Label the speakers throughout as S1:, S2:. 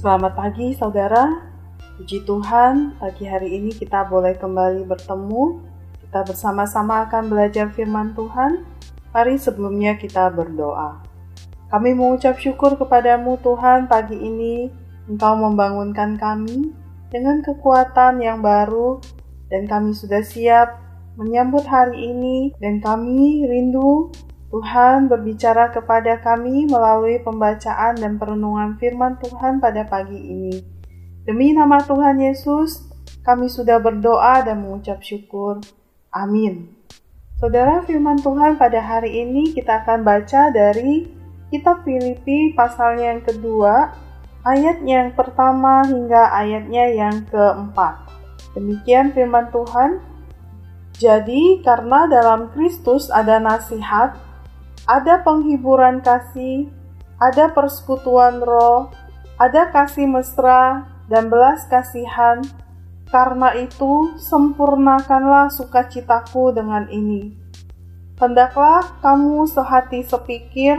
S1: Selamat pagi saudara, puji Tuhan pagi hari ini kita boleh kembali bertemu. Kita bersama-sama akan belajar firman Tuhan. Mari sebelumnya kita berdoa. Kami mengucap syukur kepadamu Tuhan pagi ini Engkau membangunkan kami dengan kekuatan yang baru dan kami sudah siap menyambut hari ini dan kami rindu Tuhan berbicara kepada kami melalui pembacaan dan perenungan firman Tuhan pada pagi ini. Demi nama Tuhan Yesus, kami sudah berdoa dan mengucap syukur. Amin. Saudara firman Tuhan pada hari ini kita akan baca dari kitab Filipi pasalnya yang kedua, ayat yang pertama hingga ayatnya yang keempat. Demikian firman Tuhan. Jadi, karena dalam Kristus ada nasihat, ada penghiburan kasih, ada persekutuan roh, ada kasih mesra, dan belas kasihan. Karena itu, sempurnakanlah sukacitaku dengan ini. Hendaklah kamu sehati sepikir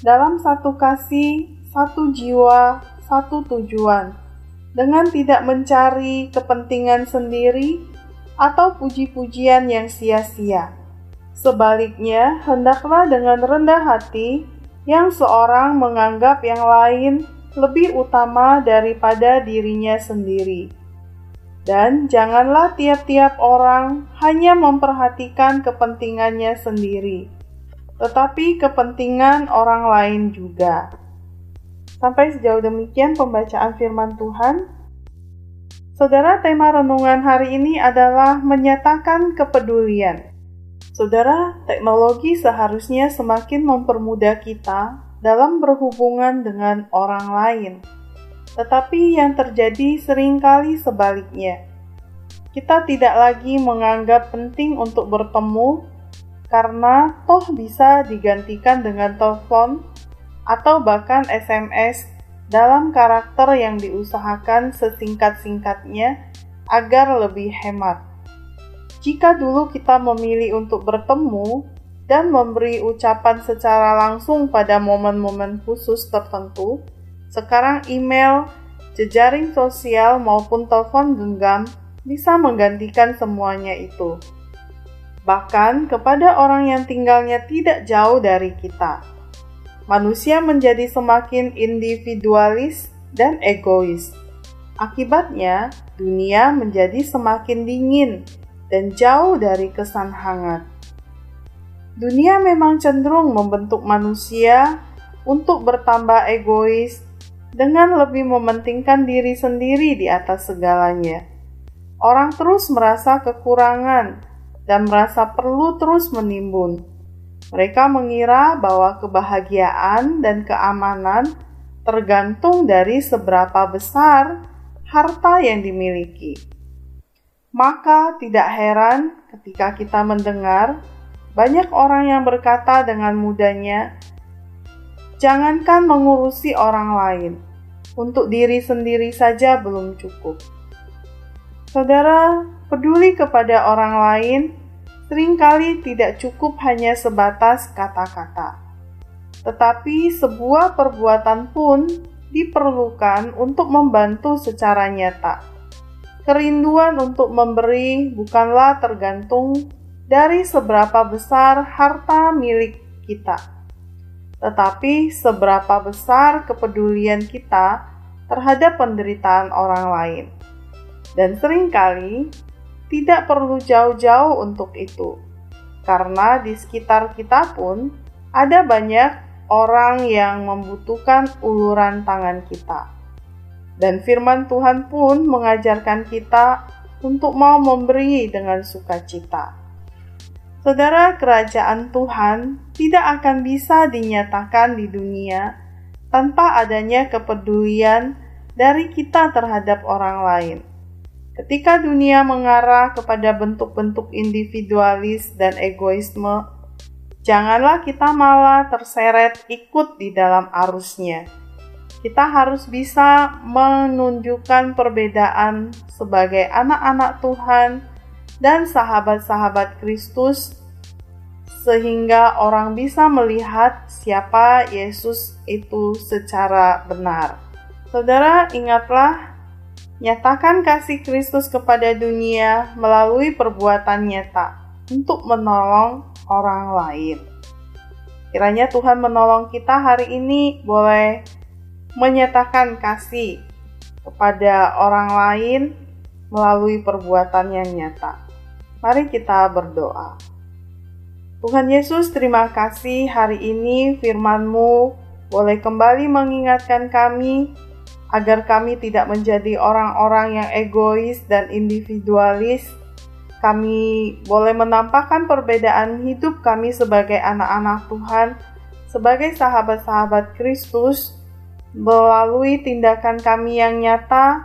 S1: dalam satu kasih, satu jiwa, satu tujuan, dengan tidak mencari kepentingan sendiri atau puji-pujian yang sia-sia Sebaliknya, hendaklah dengan rendah hati yang seorang menganggap yang lain lebih utama daripada dirinya sendiri. Dan janganlah tiap-tiap orang hanya memperhatikan kepentingannya sendiri, tetapi kepentingan orang lain juga. Sampai sejauh demikian pembacaan firman Tuhan. Saudara, tema renungan hari ini adalah menyatakan kepedulian. Saudara, teknologi seharusnya semakin mempermudah kita dalam berhubungan dengan orang lain. Tetapi yang terjadi sering kali sebaliknya. Kita tidak lagi menganggap penting untuk bertemu karena toh bisa digantikan dengan telepon atau bahkan SMS dalam karakter yang diusahakan sesingkat-singkatnya agar lebih hemat. Jika dulu kita memilih untuk bertemu dan memberi ucapan secara langsung pada momen-momen khusus tertentu, sekarang email, jejaring sosial, maupun telepon genggam bisa menggantikan semuanya itu. Bahkan kepada orang yang tinggalnya tidak jauh dari kita. Manusia menjadi semakin individualis dan egois. Akibatnya, dunia menjadi semakin dingin dan jauh dari kesan hangat. Dunia memang cenderung membentuk manusia untuk bertambah egois dengan lebih mementingkan diri sendiri di atas segalanya. Orang terus merasa kekurangan dan merasa perlu terus menimbun. Mereka mengira bahwa kebahagiaan dan keamanan tergantung dari seberapa besar harta yang dimiliki. Maka tidak heran ketika kita mendengar banyak orang yang berkata dengan mudahnya, "Jangankan mengurusi orang lain, untuk diri sendiri saja belum cukup." Saudara, peduli kepada orang lain sering kali tidak cukup hanya sebatas kata-kata, tetapi sebuah perbuatan pun diperlukan untuk membantu secara nyata Kerinduan untuk memberi bukanlah tergantung dari seberapa besar harta milik kita, tetapi seberapa besar kepedulian kita terhadap penderitaan orang lain. Dan sering kali tidak perlu jauh-jauh untuk itu, karena di sekitar kita pun ada banyak orang yang membutuhkan uluran tangan kita. Dan firman Tuhan pun mengajarkan kita untuk mau memberi dengan sukacita. Saudara, kerajaan Tuhan tidak akan bisa dinyatakan di dunia tanpa adanya kepedulian dari kita terhadap orang lain. Ketika dunia mengarah kepada bentuk-bentuk individualis dan egoisme, janganlah kita malah terseret ikut di dalam arusnya kita harus bisa menunjukkan perbedaan sebagai anak-anak Tuhan dan sahabat-sahabat Kristus, sehingga orang bisa melihat siapa Yesus itu secara benar. Saudara, ingatlah, nyatakan kasih Kristus kepada dunia melalui perbuatan nyata untuk menolong orang lain. Kiranya Tuhan menolong kita hari ini boleh menyatakan kasih kepada orang lain melalui perbuatan yang nyata. Mari kita berdoa. Tuhan Yesus, terima kasih hari ini firman-Mu boleh kembali mengingatkan kami agar kami tidak menjadi orang-orang yang egois dan individualis. Kami boleh menampakkan perbedaan hidup kami sebagai anak-anak Tuhan, sebagai sahabat-sahabat Kristus, melalui tindakan kami yang nyata,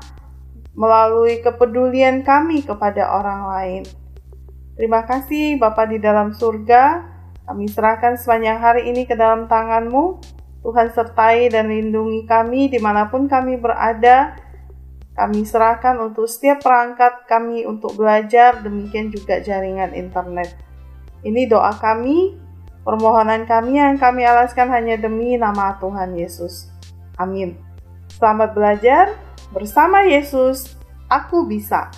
S1: melalui kepedulian kami kepada orang lain. Terima kasih Bapa di dalam surga, kami serahkan sepanjang hari ini ke dalam tangan-Mu. Tuhan sertai dan lindungi kami di mana pun kami berada. Kami serahkan untuk setiap perangkat kami untuk belajar, demikian juga jaringan internet. Ini doa kami, permohonan kami yang kami alaskan hanya demi nama Tuhan Yesus. Amin. Selamat belajar bersama Yesus. Aku bisa.